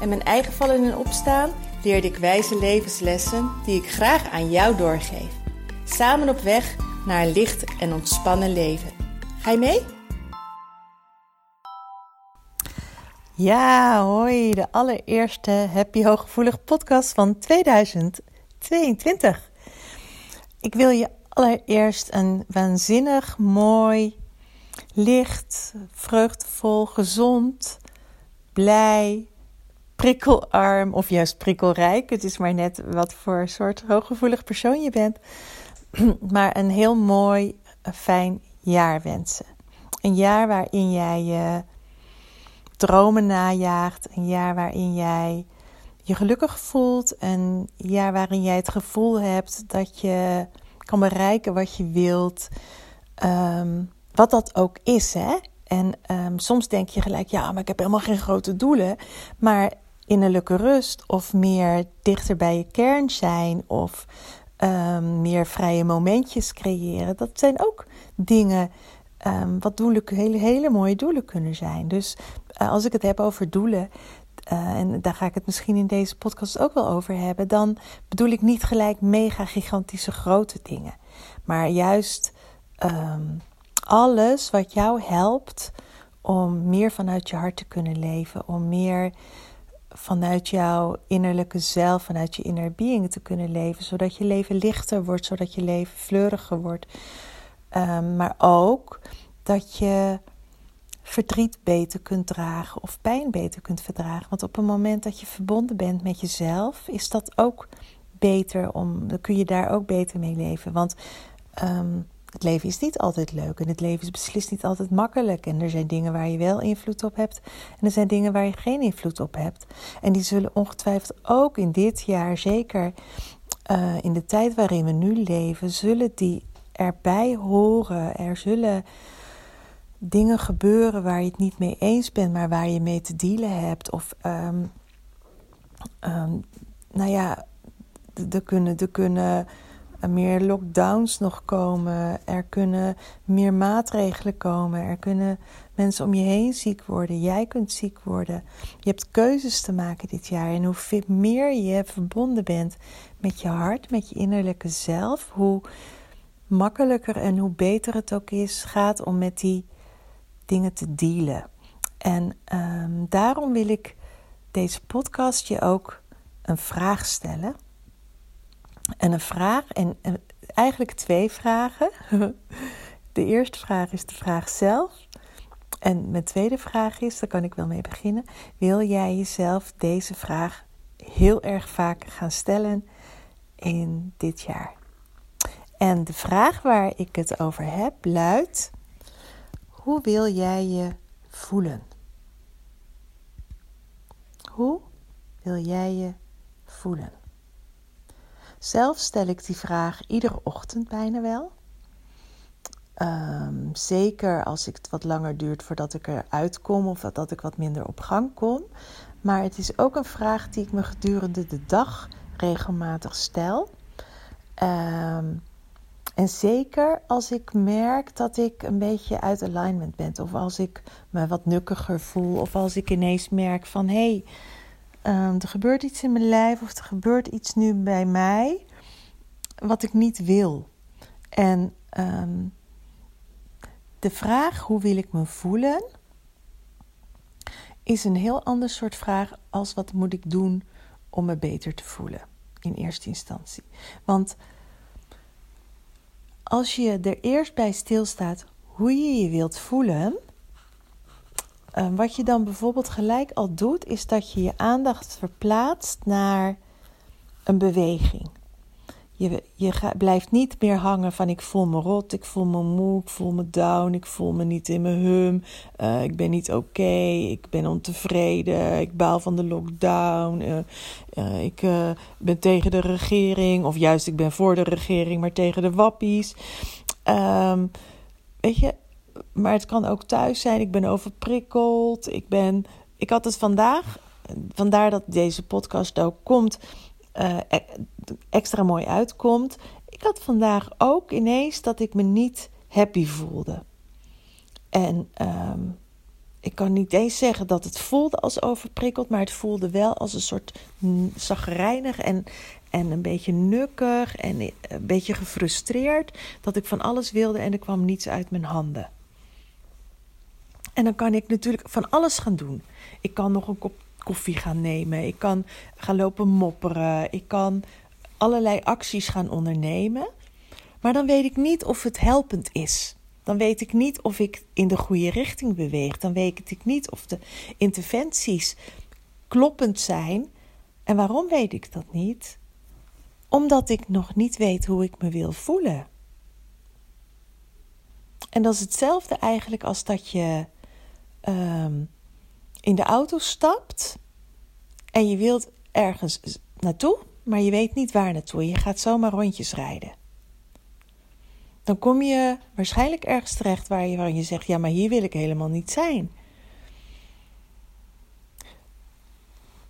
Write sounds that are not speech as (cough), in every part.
en mijn eigen vallen en opstaan leerde ik wijze levenslessen die ik graag aan jou doorgeef. Samen op weg naar een licht en ontspannen leven. Ga je mee? Ja, hoi, de allereerste Happy Hooggevoelig podcast van 2022. Ik wil je allereerst een waanzinnig mooi, licht, vreugdevol, gezond, blij, prikkelarm of juist prikkelrijk. Het is maar net wat voor soort hooggevoelig persoon je bent. (clears throat) Maar een heel mooi, fijn jaar wensen. Een jaar waarin jij je dromen najaagt. Een jaar waarin jij je gelukkig voelt. Een jaar waarin jij het gevoel hebt dat je kan bereiken wat je wilt. Ehm, wat dat ook is, hè? En um, soms denk je gelijk, ja, maar ik heb helemaal geen grote doelen. Maar innerlijke rust of meer dichter bij je kern zijn of um, meer vrije momentjes creëren, dat zijn ook dingen um, wat doelen, hele, hele mooie doelen kunnen zijn. Dus uh, als ik het heb over doelen, uh, en daar ga ik het misschien in deze podcast ook wel over hebben, dan bedoel ik niet gelijk mega gigantische grote dingen, maar juist um, alles wat jou helpt om meer vanuit je hart te kunnen leven, om meer vanuit jouw innerlijke zelf, vanuit je inner being te kunnen leven, zodat je leven lichter wordt, zodat je leven fleuriger wordt. Um, maar ook dat je verdriet beter kunt dragen of pijn beter kunt verdragen. Want op het moment dat je verbonden bent met jezelf, is dat ook beter om, dan kun je daar ook beter mee leven. Want um, het leven is niet altijd leuk en het leven is beslist niet altijd makkelijk. En er zijn dingen waar je wel invloed op hebt en er zijn dingen waar je geen invloed op hebt. En die zullen ongetwijfeld ook in dit jaar, zeker uh, in de tijd waarin we nu leven, zullen die erbij horen. Er zullen dingen gebeuren waar je het niet mee eens bent, maar waar je mee te dealen hebt. Of, um, um, nou ja, er kunnen, er kunnen meer lockdowns nog komen. Er kunnen meer maatregelen komen. Er kunnen mensen om je heen ziek worden. Jij kunt ziek worden. Je hebt keuzes te maken dit jaar. En hoe meer je verbonden bent met je hart, met je innerlijke zelf, hoe makkelijker en hoe beter het ook is, gaat om met die dingen te dealen. En um, daarom wil ik deze podcast je ook een vraag stellen. En een vraag, en, en eigenlijk twee vragen. (laughs) De eerste vraag is de vraag zelf. En mijn tweede vraag is, daar kan ik wel mee beginnen. Wil jij jezelf deze vraag heel erg vaak gaan stellen in dit jaar? En de vraag waar ik het over heb luidt: hoe wil jij je voelen? Hoe wil jij je voelen? Zelf stel ik die vraag iedere ochtend bijna wel. Um, zeker als het wat langer duurt voordat ik eruit kom of dat ik wat minder op gang kom. Maar het is ook een vraag die ik me gedurende de dag regelmatig stel. Um, en zeker als ik merk dat ik een beetje uit alignment ben, of als ik me wat nukkiger voel, of als ik ineens merk van hé, hey, um, er gebeurt iets in mijn lijf, of er gebeurt iets nu bij mij wat ik niet wil. En um, de vraag hoe wil ik me voelen, is een heel ander soort vraag als wat moet ik doen om me beter te voelen in eerste instantie. Want als je er eerst bij stilstaat hoe je je wilt voelen, uh, wat je dan bijvoorbeeld gelijk al doet, is dat je je aandacht verplaatst naar een beweging. Je, je blijft niet meer hangen van ik voel me rot, ik voel me moe, ik voel me down, ik voel me niet in mijn hum, uh, ik ben niet oké, ik ben ontevreden, ik baal van de lockdown, uh, uh, ik ben tegen de regering of juist ik ben voor de regering, maar tegen de wappies. Um, weet je, maar het kan ook thuis zijn, ik ben overprikkeld, ik ben, ik had het vandaag, vandaar dat deze podcast ook komt uh, extra mooi uitkomt. Ik had vandaag ook ineens dat ik me niet happy voelde. En ehm, ik kan niet eens zeggen dat het voelde als overprikkeld, maar het voelde wel als een soort zagrijnig en, en een beetje nukkig en een beetje gefrustreerd. Dat ik van alles wilde en er kwam niets uit mijn handen. En dan kan ik natuurlijk van alles gaan doen. Ik kan nog een kop koffie gaan nemen. Ik kan gaan lopen mopperen. Ik kan allerlei acties gaan ondernemen. Maar dan weet ik niet of het helpend is. Dan weet ik niet of ik in de goede richting beweeg. Dan weet ik niet of de interventies kloppend zijn. En waarom weet ik dat niet? Omdat ik nog niet weet hoe ik me wil voelen. En dat is hetzelfde eigenlijk als dat je ehm, in de auto stapt en je wilt ergens naartoe, maar je weet niet waar naartoe. Je gaat zomaar rondjes rijden. Dan kom je waarschijnlijk ergens terecht waar je, waar je zegt: Ja, maar hier wil ik helemaal niet zijn.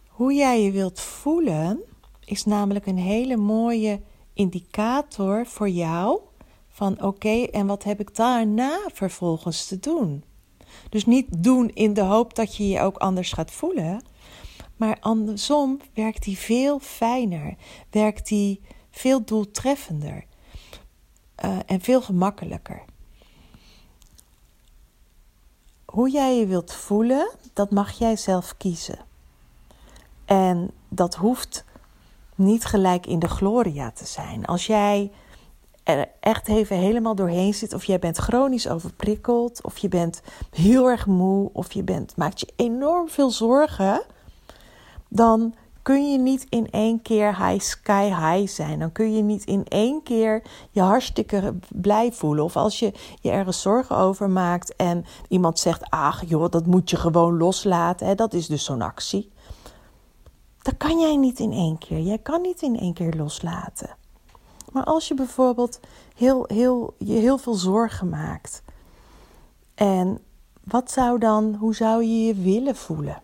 Hoe jij je wilt voelen is namelijk een hele mooie indicator voor jou van oké, en wat heb ik daarna vervolgens te doen? Dus niet doen in de hoop dat je je ook anders gaat voelen. Maar andersom werkt die veel fijner, werkt die veel doeltreffender uh, en veel gemakkelijker. Hoe jij je wilt voelen, dat mag jij zelf kiezen. En dat hoeft niet gelijk in de gloria te zijn. Als jij er echt even helemaal doorheen zit. Of jij bent chronisch overprikkeld. Of je bent heel erg moe. Of je bent, maakt je enorm veel zorgen. Dan kun je niet in één keer high sky high zijn. Dan kun je niet in één keer je hartstikke blij voelen. Of als je je ergens zorgen over maakt en iemand zegt: Ach joh, dat moet je gewoon loslaten. Hè? Dat is dus zo'n actie. Dat kan jij niet in één keer. Jij kan niet in één keer loslaten. Maar als je bijvoorbeeld heel, heel, je heel veel zorgen maakt. En wat zou dan, hoe zou je je willen voelen?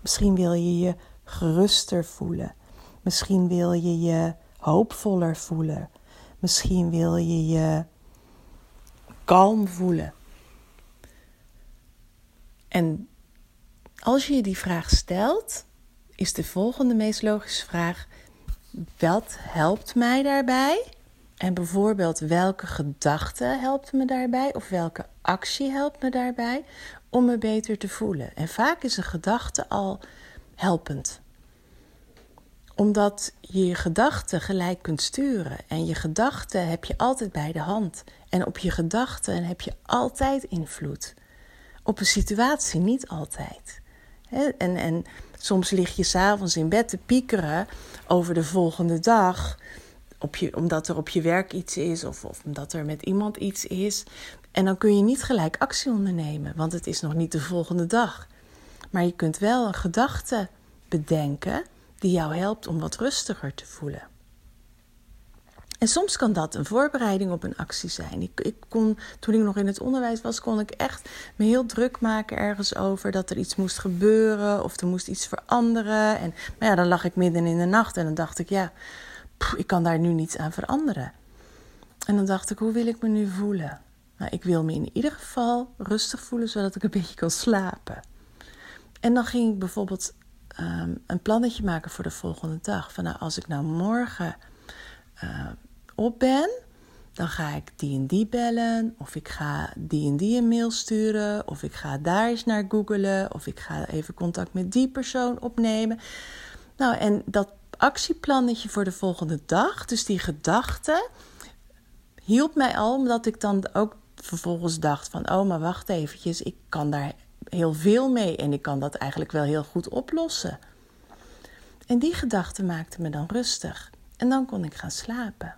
Misschien wil je je geruster voelen. Misschien wil je je hoopvoller voelen. Misschien wil je je kalm voelen. En als je je die vraag stelt, is de volgende meest logische vraag: wat helpt mij daarbij? En bijvoorbeeld welke gedachte helpt me daarbij? Of welke actie helpt me daarbij om me beter te voelen? En vaak is een gedachte al helpend. Omdat je je gedachten gelijk kunt sturen. En je gedachten heb je altijd bij de hand. En op je gedachten heb je altijd invloed. Op een situatie niet altijd. En, en soms lig je s'avonds in bed te piekeren over de volgende dag. Op je, omdat er op je werk iets is of, of omdat er met iemand iets is. En dan kun je niet gelijk actie ondernemen, want het is nog niet de volgende dag. Maar je kunt wel een gedachte bedenken die jou helpt om wat rustiger te voelen. En soms kan dat een voorbereiding op een actie zijn. Ik, ik, kon, toen ik nog in het onderwijs was, kon ik echt me heel druk maken ergens over dat er iets moest gebeuren of er moest iets veranderen. En, maar ja, dan lag ik midden in de nacht en dan dacht ik, ja, ik kan daar nu niets aan veranderen. En dan dacht ik, hoe wil ik me nu voelen? Nou, ik wil me in ieder geval rustig voelen, zodat ik een (laughs) beetje kan slapen. En dan ging ik bijvoorbeeld um, een plannetje maken voor de volgende dag. Van nou, als ik nou morgen uh, ben, dan ga ik die en die bellen, of ik ga die en die een mail sturen, of ik ga daar eens naar googelen, of ik ga even contact met die persoon opnemen. Nou, en dat actieplannetje voor de volgende dag, dus die gedachte, hielp mij al, omdat ik dan ook vervolgens dacht van, oh, maar wacht eventjes, ik kan daar heel veel mee en ik kan dat eigenlijk wel heel goed oplossen. En die gedachte maakte me dan rustig. En dan kon ik gaan slapen.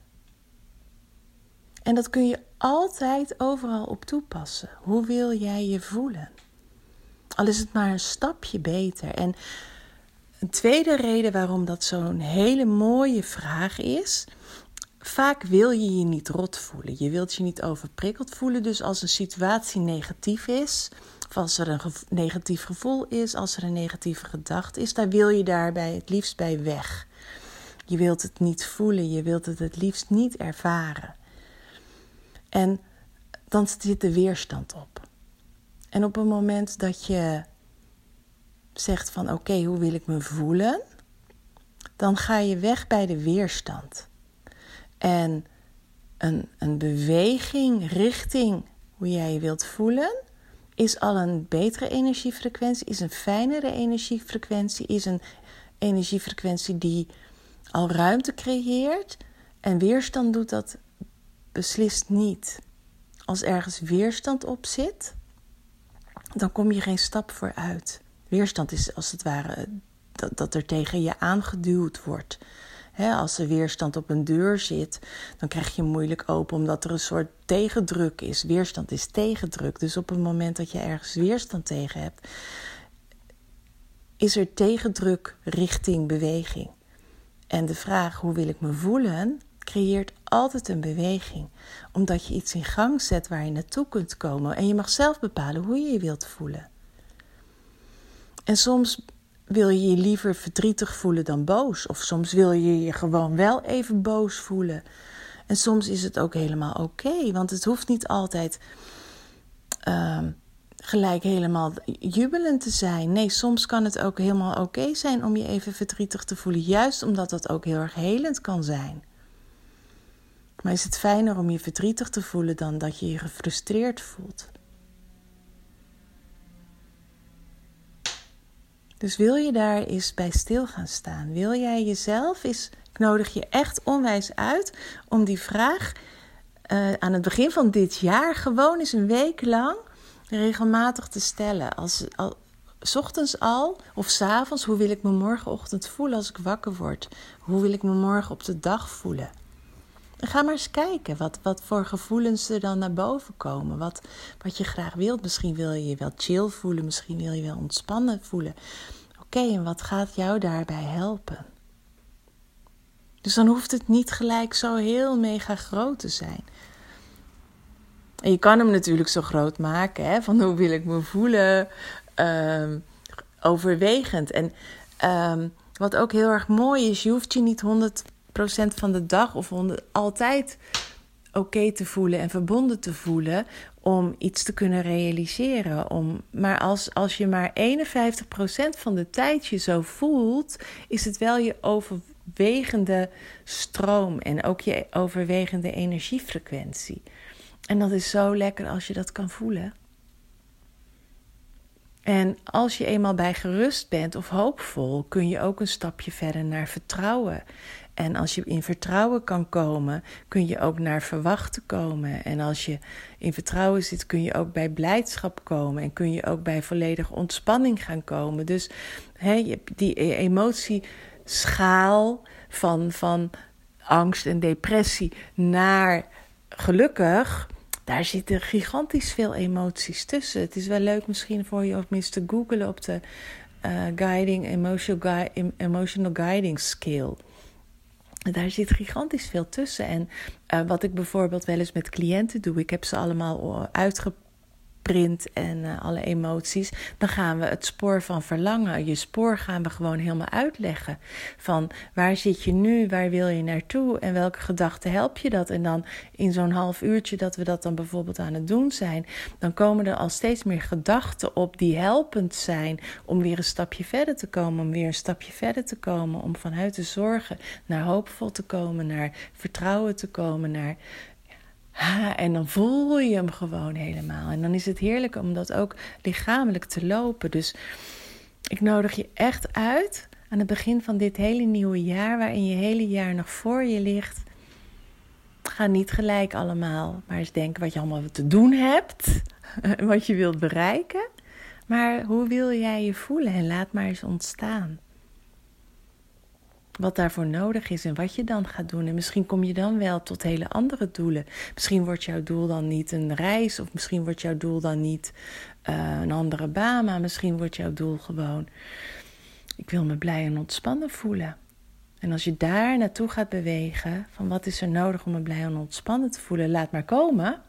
En dat kun je altijd overal op toepassen. Hoe wil jij je voelen? Al is het maar een stapje beter. En een tweede reden waarom dat zo'n hele mooie vraag is. Vaak wil je je niet rot voelen. Je wilt je niet overprikkeld voelen. Dus als een situatie negatief is, of als er een negatief gevoel is, als er een negatieve gedachte is, dan wil je daarbij het liefst bij weg. Je wilt het niet voelen, je wilt het het liefst niet ervaren. En dan zit de weerstand op. En op het moment dat je zegt van oké, hoe wil ik me voelen? Dan ga je weg bij de weerstand. En een, een beweging richting hoe jij je wilt voelen, is al een betere energiefrequentie, is een fijnere energiefrequentie, is een energiefrequentie die al ruimte creëert. En weerstand doet dat beslist niet. Als ergens weerstand op zit, dan kom je geen stap vooruit. Weerstand is als het ware dat, dat er tegen je aangeduwd wordt. als er weerstand op een deur zit, dan krijg je moeilijk open omdat er een soort tegendruk is. Weerstand is tegendruk. Dus op het moment dat je ergens weerstand tegen hebt, is er tegendruk richting beweging. En de vraag hoe wil ik me voelen, creëert altijd een beweging. Omdat je iets in gang zet waar je naartoe kunt komen. En je mag zelf bepalen hoe je je wilt voelen. En soms wil je je liever verdrietig voelen dan boos. Of soms wil je je gewoon wel even boos voelen. En soms is het ook helemaal oké. want het hoeft niet altijd uh, gelijk helemaal jubelend te zijn. Nee, soms kan het ook helemaal oké zijn om je even verdrietig te voelen. Juist omdat dat ook heel erg helend kan zijn. Maar is het fijner om je verdrietig te voelen dan dat je je gefrustreerd voelt? Dus wil je daar eens bij stil gaan staan? Wil jij jezelf eens, ik nodig je echt onwijs uit om die vraag uh, aan het begin van dit jaar gewoon eens een week lang regelmatig te stellen. Als, al, ochtends al of s avonds, hoe wil ik me morgenochtend voelen als ik wakker word? Hoe wil ik me morgen op de dag voelen? Ga maar eens kijken wat, wat voor gevoelens er dan naar boven komen. Wat, wat je graag wilt. Misschien wil je je wel chill voelen, misschien wil je wel ontspannen voelen. Oké, en wat gaat jou daarbij helpen? Dus dan hoeft het niet gelijk zo heel mega groot te zijn. En je kan hem natuurlijk zo groot maken, hè? van hoe wil ik me voelen, um, overwegend. En um, wat ook heel erg mooi is, je hoeft je niet 100 van de dag of altijd oké te voelen en verbonden te voelen om iets te kunnen realiseren. Om, maar als, als je maar 51% van de tijd je zo voelt, is het wel je overwegende stroom en ook je overwegende energiefrequentie. En dat is zo lekker als je dat kan voelen. En als je eenmaal bij gerust bent of hoopvol, kun je ook een stapje verder naar vertrouwen. En als je in vertrouwen kan komen, kun je ook naar verwachten komen. En als je in vertrouwen zit, kun je ook bij blijdschap komen. En kun je ook bij volledige ontspanning gaan komen. Dus he, die e-, emotieschaal van, van angst en depressie naar gelukkig. Daar zitten gigantisch veel emoties tussen. Het is wel leuk misschien voor je om eens te googlen op de uh, guiding, emotional, emotional guiding skill daar zit gigantisch veel tussen. En uh, wat ik bijvoorbeeld wel eens met cliënten doe, ik heb ze allemaal uitgeprint print en uh, alle emoties, dan gaan we het spoor van verlangen, je spoor gaan we gewoon helemaal uitleggen. Van waar zit je nu, waar wil je naartoe en welke gedachten help je dat? En dan in zo'n half uurtje dat we dat dan bijvoorbeeld aan het doen zijn, dan komen er al steeds meer gedachten op die helpend zijn om weer een stapje verder te komen, om weer een stapje verder te komen, om vanuit de zorgen naar hoopvol te komen, naar vertrouwen te komen, naar Ha, en dan voel je hem gewoon helemaal. En dan is het heerlijk om dat ook lichamelijk te lopen. Dus ik nodig je echt uit aan het begin van dit hele nieuwe jaar, waarin je hele jaar nog voor je ligt. Ga niet gelijk allemaal maar eens denken wat je allemaal te doen hebt, (laughs) wat je wilt bereiken. Maar hoe wil jij je voelen en laat maar eens ontstaan. Wat daarvoor nodig is en wat je dan gaat doen. En misschien kom je dan wel tot hele andere doelen. Misschien wordt jouw doel dan niet een reis, of misschien wordt jouw doel dan niet uh, een andere baan, maar misschien wordt jouw doel gewoon: ik wil me blij en ontspannen voelen. En als je daar naartoe gaat bewegen, van wat is er nodig om me blij en ontspannen te voelen, laat maar komen.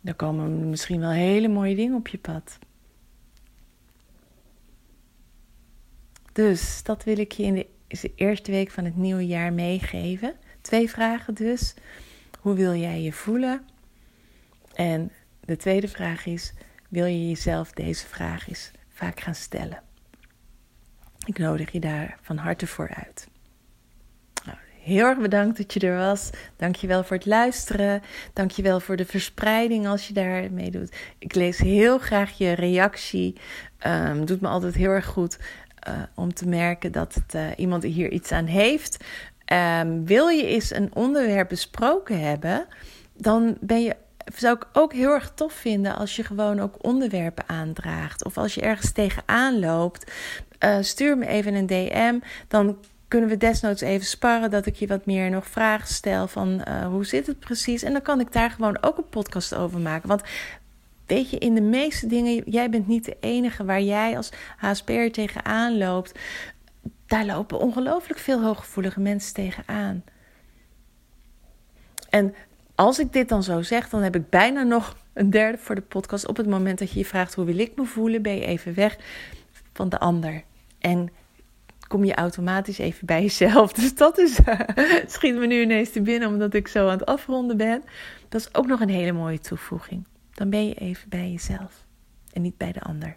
Dan komen misschien wel hele mooie dingen op je pad. Dus dat wil ik je in de, eerste week van het nieuwe jaar meegeven. Twee vragen dus. Hoe wil jij je voelen? En de tweede vraag is: wil je jezelf deze vraag eens vaak gaan stellen? Ik nodig je daar van harte voor uit. Nou, heel erg bedankt dat je er was. Dankjewel voor het luisteren. Dankjewel voor de verspreiding als je daar mee doet. Ik lees heel graag je reactie. Um, doet me altijd heel erg goed uh, om te merken dat het, uh, iemand hier iets aan heeft. Um, wil je eens een onderwerp besproken hebben, dan ben je zou ik ook heel erg tof vinden als je gewoon ook onderwerpen aandraagt. Of als je ergens tegenaan loopt, uh, stuur me even een DM. Dan kunnen we desnoods even sparren dat ik je wat meer nog vragen stel van hoe zit het precies. En dan kan ik daar gewoon ook een podcast over maken. Want weet je, in de meeste dingen, jij bent niet de enige waar jij als HSP'er tegenaan loopt. Daar lopen ongelooflijk veel hooggevoelige mensen tegenaan. En als ik dit dan zo zeg, dan heb ik bijna nog een derde voor de podcast. Op het moment dat je je vraagt hoe wil ik me voelen, ben je even weg van de ander. En kom je automatisch even bij jezelf. (laughs) Dus dat is, (laughs) schiet me nu ineens te binnen omdat ik zo aan het afronden ben. Dat is ook nog een hele mooie toevoeging. Dan ben je even bij jezelf en niet bij de ander.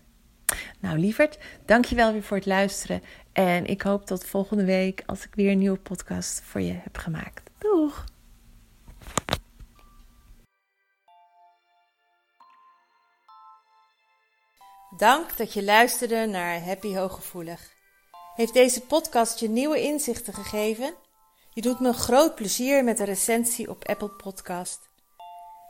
Nou, lieverd, dankjewel weer voor het luisteren. En ik hoop tot volgende week als ik weer een nieuwe podcast voor je heb gemaakt. Doeg! Dank dat je luisterde naar Happy Hooggevoelig. Heeft deze podcast je nieuwe inzichten gegeven? Je doet me groot plezier met een recensie op Apple Podcast.